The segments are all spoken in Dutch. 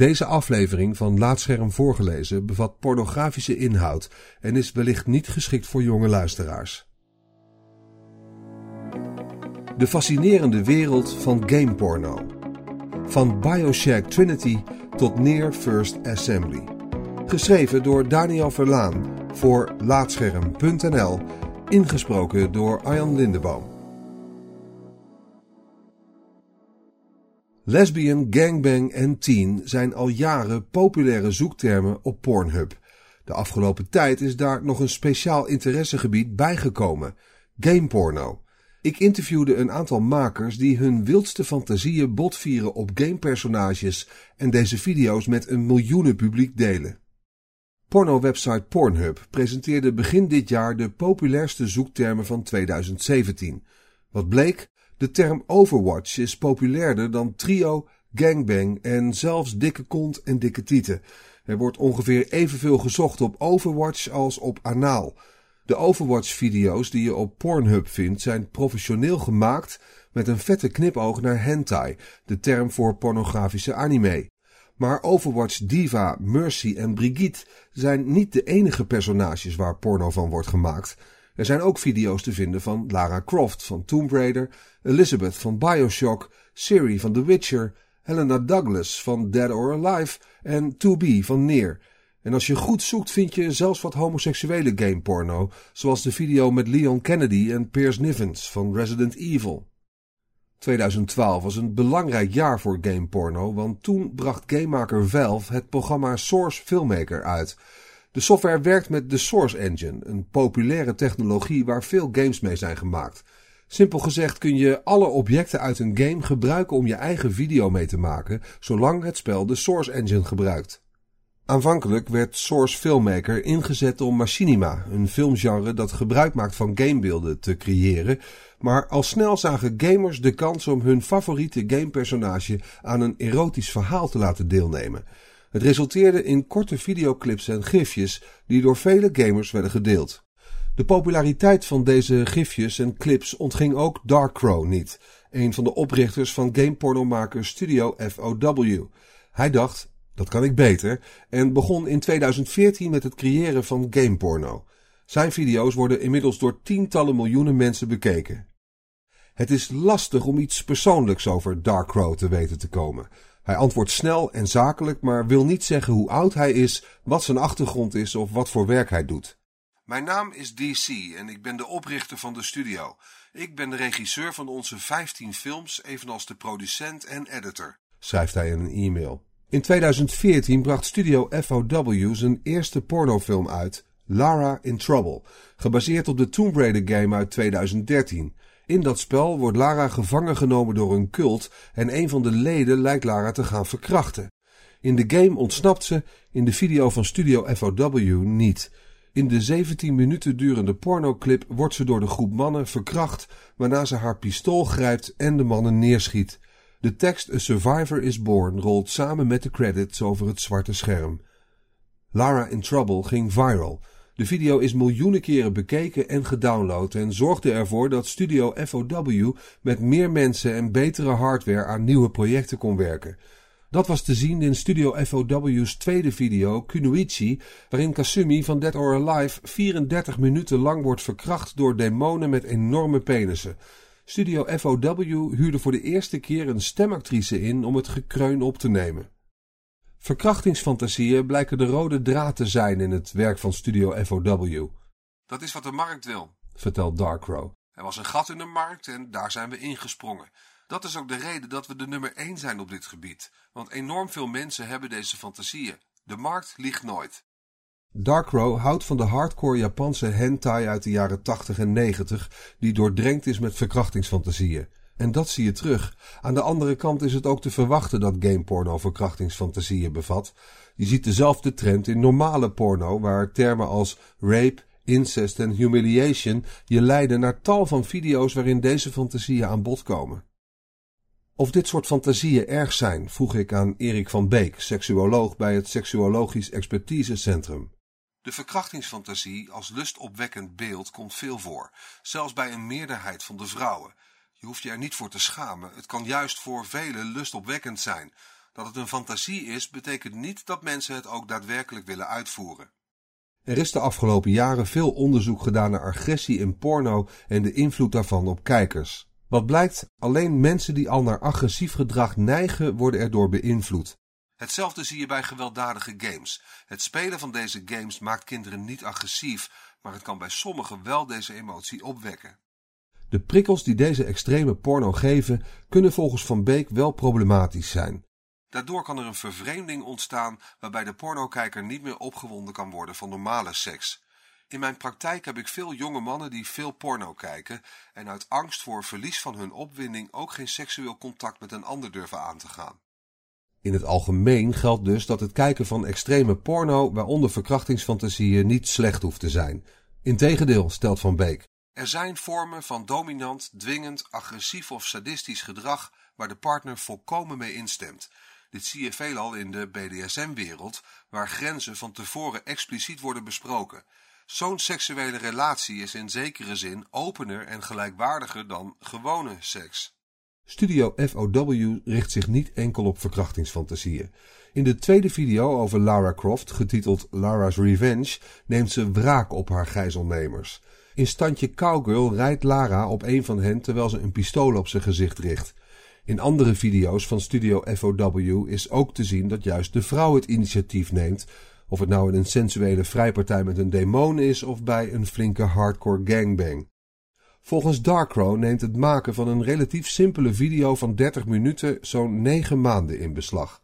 Deze aflevering van Laatscherm voorgelezen bevat pornografische inhoud en is wellicht niet geschikt voor jonge luisteraars. De fascinerende wereld van gameporno. Van Bioshack Trinity tot Near First Assembly. Geschreven door Daniel Verlaan voor Laatscherm.nl. Ingesproken door Arjan Lindeboom. Lesbian, gangbang en teen zijn al jaren populaire zoektermen op Pornhub. De afgelopen tijd is daar nog een speciaal interessegebied bijgekomen: gameporno. Ik interviewde een aantal makers die hun wildste fantasieën botvieren op gamepersonages en deze video's met een miljoenen publiek delen. Porno-website Pornhub presenteerde begin dit jaar de populairste zoektermen van 2017. Wat bleek? De term Overwatch is populairder dan trio, gangbang en zelfs dikke kont en dikke tieten. Er wordt ongeveer evenveel gezocht op Overwatch als op anaal. De Overwatch-video's die je op Pornhub vindt zijn professioneel gemaakt met een vette knipoog naar hentai, de term voor pornografische anime. Maar Overwatch Diva, Mercy en Brigitte zijn niet de enige personages waar porno van wordt gemaakt. Er zijn ook video's te vinden van Lara Croft van Tomb Raider, Elizabeth van Bioshock, Siri van The Witcher, Helena Douglas van Dead or Alive en 2B van Near. En als je goed zoekt vind je zelfs wat homoseksuele gameporno, zoals de video met Leon Kennedy en Piers Nivens van Resident Evil. 2012 was een belangrijk jaar voor gameporno, want toen bracht gamemaker Valve het programma Source Filmmaker uit. De software werkt met de Source Engine, een populaire technologie waar veel games mee zijn gemaakt. Simpel gezegd kun je alle objecten uit een game gebruiken om je eigen video mee te maken, zolang het spel de Source Engine gebruikt. Aanvankelijk werd Source Filmmaker ingezet om machinima, een filmgenre dat gebruik maakt van gamebeelden, te creëren, maar al snel zagen gamers de kans om hun favoriete gamepersonage aan een erotisch verhaal te laten deelnemen. Het resulteerde in korte videoclips en gifjes die door vele gamers werden gedeeld. De populariteit van deze gifjes en clips ontging ook Darkrow niet, een van de oprichters van gamepornomaker Studio FOW. Hij dacht, dat kan ik beter, en begon in 2014 met het creëren van gameporno. Zijn video's worden inmiddels door tientallen miljoenen mensen bekeken. Het is lastig om iets persoonlijks over Darkrow te weten te komen. Hij antwoordt snel en zakelijk, maar wil niet zeggen hoe oud hij is, wat zijn achtergrond is of wat voor werk hij doet. Mijn naam is DC en ik ben de oprichter van de studio. Ik ben de regisseur van onze 15 films, evenals de producent en editor, schrijft hij in een e-mail. In 2014 bracht Studio FOW zijn eerste pornofilm uit, Lara in Trouble, gebaseerd op de Tomb Raider game uit 2013. In dat spel wordt Lara gevangen genomen door een cult en een van de leden lijkt Lara te gaan verkrachten. In de game ontsnapt ze, in de video van Studio FOW niet. In de 17 minuten durende pornoclip wordt ze door de groep mannen verkracht, waarna ze haar pistool grijpt en de mannen neerschiet. De tekst A Survivor is Born rolt samen met de credits over het zwarte scherm. Lara in Trouble ging viral. De video is miljoenen keren bekeken en gedownload en zorgde ervoor dat Studio FOW met meer mensen en betere hardware aan nieuwe projecten kon werken. Dat was te zien in Studio FOW's tweede video, Kunoichi, waarin Kasumi van Dead or Alive 34 minuten lang wordt verkracht door demonen met enorme penissen. Studio FOW huurde voor de eerste keer een stemactrice in om het gekreun op te nemen. Verkrachtingsfantasieën blijken de rode draad te zijn in het werk van Studio FOW. Dat is wat de markt wil, vertelt Darkrow. Er was een gat in de markt en daar zijn we ingesprongen. Dat is ook de reden dat we de nummer 1 zijn op dit gebied, want enorm veel mensen hebben deze fantasieën. De markt liegt nooit. Darkrow houdt van de hardcore Japanse hentai uit de jaren 80 en 90, die doordrenkt is met verkrachtingsfantasieën. En dat zie je terug. Aan de andere kant is het ook te verwachten dat gameporno verkrachtingsfantasieën bevat. Je ziet dezelfde trend in normale porno, waar termen als rape, incest en humiliation je leiden naar tal van video's waarin deze fantasieën aan bod komen. Of dit soort fantasieën erg zijn, vroeg ik aan Erik van Beek, seksuoloog bij het Seksuologisch Expertisecentrum. De verkrachtingsfantasie als lustopwekkend beeld komt veel voor, zelfs bij een meerderheid van de vrouwen. Je hoeft je er niet voor te schamen, het kan juist voor velen lustopwekkend zijn. Dat het een fantasie is, betekent niet dat mensen het ook daadwerkelijk willen uitvoeren. Er is de afgelopen jaren veel onderzoek gedaan naar agressie in porno en de invloed daarvan op kijkers. Wat blijkt, alleen mensen die al naar agressief gedrag neigen worden erdoor beïnvloed. Hetzelfde zie je bij gewelddadige games. Het spelen van deze games maakt kinderen niet agressief, maar het kan bij sommigen wel deze emotie opwekken. De prikkels die deze extreme porno geven, kunnen volgens Van Beek wel problematisch zijn. Daardoor kan er een vervreemding ontstaan waarbij de pornokijker niet meer opgewonden kan worden van normale seks. In mijn praktijk heb ik veel jonge mannen die veel porno kijken en uit angst voor verlies van hun opwinding ook geen seksueel contact met een ander durven aan te gaan. In het algemeen geldt dus dat het kijken van extreme porno, waaronder verkrachtingsfantasieën, niet slecht hoeft te zijn. Integendeel, stelt Van Beek. Er zijn vormen van dominant, dwingend, agressief of sadistisch gedrag waar de partner volkomen mee instemt. Dit zie je veelal in de BDSM-wereld, waar grenzen van tevoren expliciet worden besproken. Zo'n seksuele relatie is in zekere zin opener en gelijkwaardiger dan gewone seks. Studio FOW richt zich niet enkel op verkrachtingsfantasieën. In de tweede video over Lara Croft, getiteld Lara's Revenge, neemt ze wraak op haar gijzelnemers. In standje Cowgirl rijdt Lara op een van hen terwijl ze een pistool op zijn gezicht richt. In andere video's van Studio FOW is ook te zien dat juist de vrouw het initiatief neemt, of het nou in een sensuele vrijpartij met een demon is of bij een flinke hardcore gangbang. Volgens Darkrow neemt het maken van een relatief simpele video van 30 minuten zo'n 9 maanden in beslag.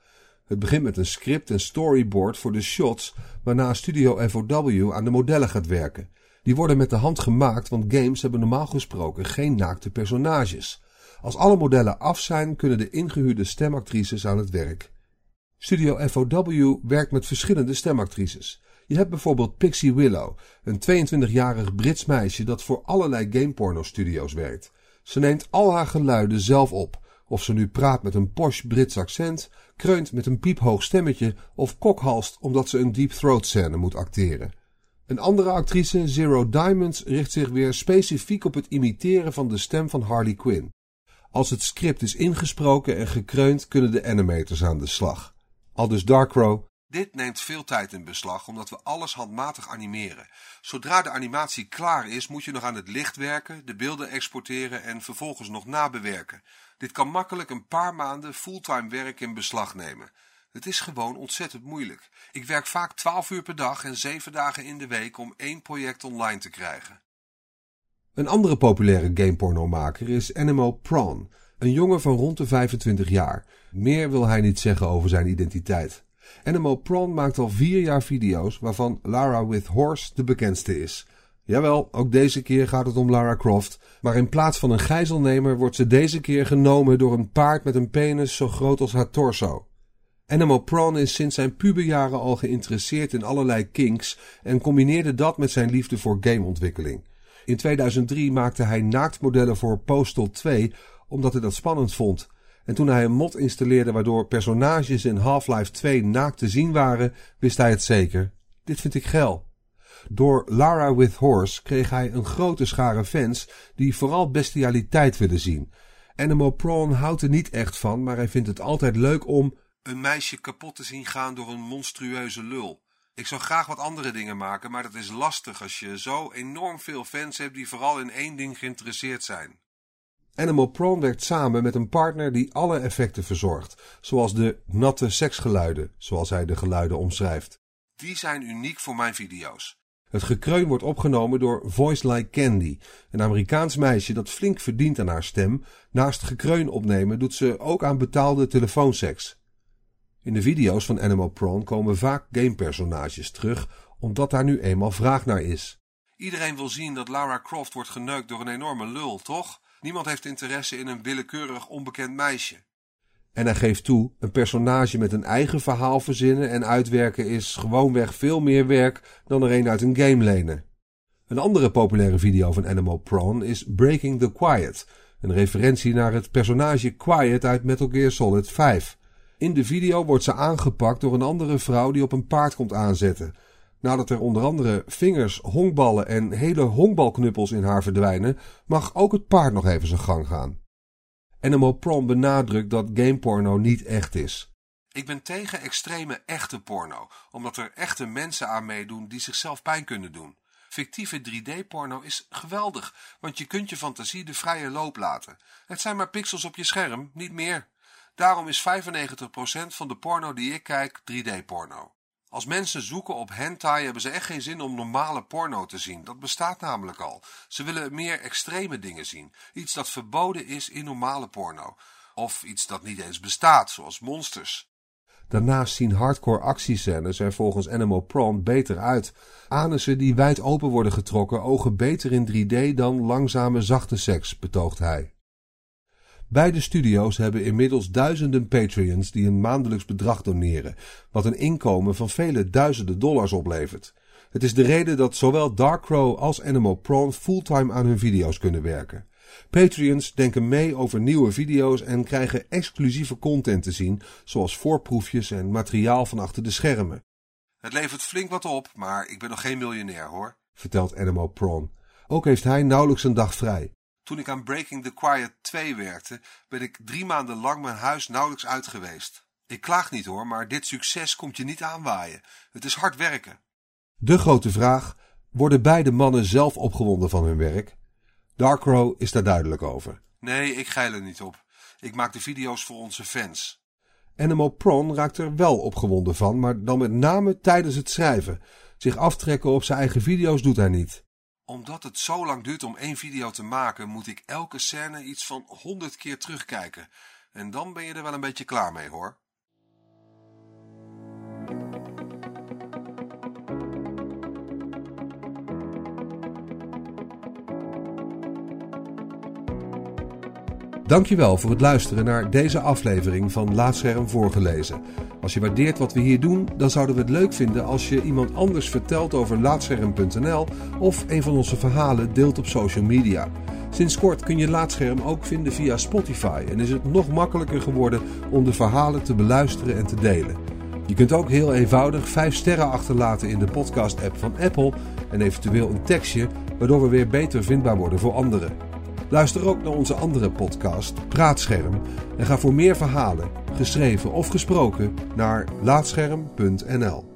Het begint met een script en storyboard voor de shots, waarna Studio FOW aan de modellen gaat werken. Die worden met de hand gemaakt, want games hebben normaal gesproken geen naakte personages. Als alle modellen af zijn, kunnen de ingehuurde stemactrices aan het werk. Studio FOW werkt met verschillende stemactrices. Je hebt bijvoorbeeld Pixie Willow, een 22-jarig Brits meisje dat voor allerlei gameporno-studio's werkt. Ze neemt al haar geluiden zelf op, of ze nu praat met een posh Brits accent, kreunt met een piephoog stemmetje of kokhalst omdat ze een deep throat scène moet acteren. Een andere actrice, Zero Diamonds, richt zich weer specifiek op het imiteren van de stem van Harley Quinn. Als het script is ingesproken en gekreund, kunnen de animators aan de slag. Aldus Darkrow. Dit neemt veel tijd in beslag omdat we alles handmatig animeren. Zodra de animatie klaar is, moet je nog aan het licht werken, de beelden exporteren en vervolgens nog nabewerken. Dit kan makkelijk een paar maanden fulltime werk in beslag nemen. Het is gewoon ontzettend moeilijk. Ik werk vaak 12 uur per dag en 7 dagen in de week om één project online te krijgen. Een andere populaire gamepornomaker is Animal Prawn, een jongen van rond de 25 jaar. Meer wil hij niet zeggen over zijn identiteit. Animal Prawn maakt al vier jaar video's waarvan Lara with Horse de bekendste is. Jawel, ook deze keer gaat het om Lara Croft, maar in plaats van een gijzelnemer wordt ze deze keer genomen door een paard met een penis zo groot als haar torso. Animal Prawn is sinds zijn puberjaren al geïnteresseerd in allerlei kinks en combineerde dat met zijn liefde voor gameontwikkeling. In 2003 maakte hij naaktmodellen voor Postal 2 omdat hij dat spannend vond. En toen hij een mod installeerde waardoor personages in Half-Life 2 naakt te zien waren, wist hij het zeker. Dit vind ik geil. Door Lara with Horse kreeg hij een grote schare fans die vooral bestialiteit willen zien. Animal Prawn houdt er niet echt van, maar hij vindt het altijd leuk om een meisje kapot te zien gaan door een monstrueuze lul. Ik zou graag wat andere dingen maken, maar dat is lastig als je zo enorm veel fans hebt die vooral in één ding geïnteresseerd zijn. Animal Prawn werkt samen met een partner die alle effecten verzorgt, zoals de natte seksgeluiden, zoals hij de geluiden omschrijft. Die zijn uniek voor mijn video's. Het gekreun wordt opgenomen door Voice Like Candy, een Amerikaans meisje dat flink verdient aan haar stem. Naast gekreun opnemen doet ze ook aan betaalde telefoonseks. In de video's van Animal Prawn komen vaak gamepersonages terug, omdat daar nu eenmaal vraag naar is. Iedereen wil zien dat Lara Croft wordt geneukt door een enorme lul, toch? Niemand heeft interesse in een willekeurig onbekend meisje. En hij geeft toe, een personage met een eigen verhaal verzinnen en uitwerken is gewoonweg veel meer werk dan er een uit een game lenen. Een andere populaire video van Animal Prawn is Breaking the Quiet, een referentie naar het personage Quiet uit Metal Gear Solid 5. In de video wordt ze aangepakt door een andere vrouw die op een paard komt aanzetten. Nadat er onder andere vingers, honkballen en hele honkbalknuppels in haar verdwijnen, mag ook het paard nog even zijn gang gaan. Animal Prom benadrukt dat gameporno niet echt is. Ik ben tegen extreme echte porno, omdat er echte mensen aan meedoen die zichzelf pijn kunnen doen. Fictieve 3D-porno is geweldig, want je kunt je fantasie de vrije loop laten. Het zijn maar pixels op je scherm, niet meer. Daarom is 95% van de porno die ik kijk 3D-porno. Als mensen zoeken op hentai hebben ze echt geen zin om normale porno te zien. Dat bestaat namelijk al. Ze willen meer extreme dingen zien. Iets dat verboden is in normale porno. Of iets dat niet eens bestaat, zoals monsters. Daarnaast zien hardcore actiescènes er volgens Animal Prawn beter uit. Anussen die wijd open worden getrokken ogen beter in 3D dan langzame zachte seks, betoogt hij. Beide studio's hebben inmiddels duizenden Patreons die een maandelijks bedrag doneren, wat een inkomen van vele duizenden dollars oplevert. Het is de reden dat zowel Darkrow als Animal Prawn fulltime aan hun video's kunnen werken. Patreons denken mee over nieuwe video's en krijgen exclusieve content te zien, zoals voorproefjes en materiaal van achter de schermen. Het levert flink wat op, maar ik ben nog geen miljonair hoor, vertelt Animal Prawn. Ook heeft hij nauwelijks een dag vrij. Toen ik aan Breaking the Quiet 2 werkte, ben ik drie maanden lang mijn huis nauwelijks uit geweest. Ik klaag niet hoor, maar dit succes komt je niet aanwaaien. Het is hard werken. De grote vraag: worden beide mannen zelf opgewonden van hun werk? Darkrow is daar duidelijk over. Nee, ik geil er niet op. Ik maak de video's voor onze fans. Animal Prawn raakt er wel opgewonden van, maar dan met name tijdens het schrijven. Zich aftrekken op zijn eigen video's doet hij niet omdat het zo lang duurt om één video te maken, moet ik elke scène iets van honderd keer terugkijken. En dan ben je er wel een beetje klaar mee hoor. Dankjewel voor het luisteren naar deze aflevering van Laatscherm voorgelezen. Als je waardeert wat we hier doen, dan zouden we het leuk vinden als je iemand anders vertelt over laatscherm.nl of een van onze verhalen deelt op social media. Sinds kort kun je Laatscherm ook vinden via Spotify en is het nog makkelijker geworden om de verhalen te beluisteren en te delen. Je kunt ook heel eenvoudig 5 sterren achterlaten in de podcast-app van Apple en eventueel een tekstje, waardoor we weer beter vindbaar worden voor anderen. Luister ook naar onze andere podcast, Praatscherm, en ga voor meer verhalen, geschreven of gesproken, naar laatscherm.nl.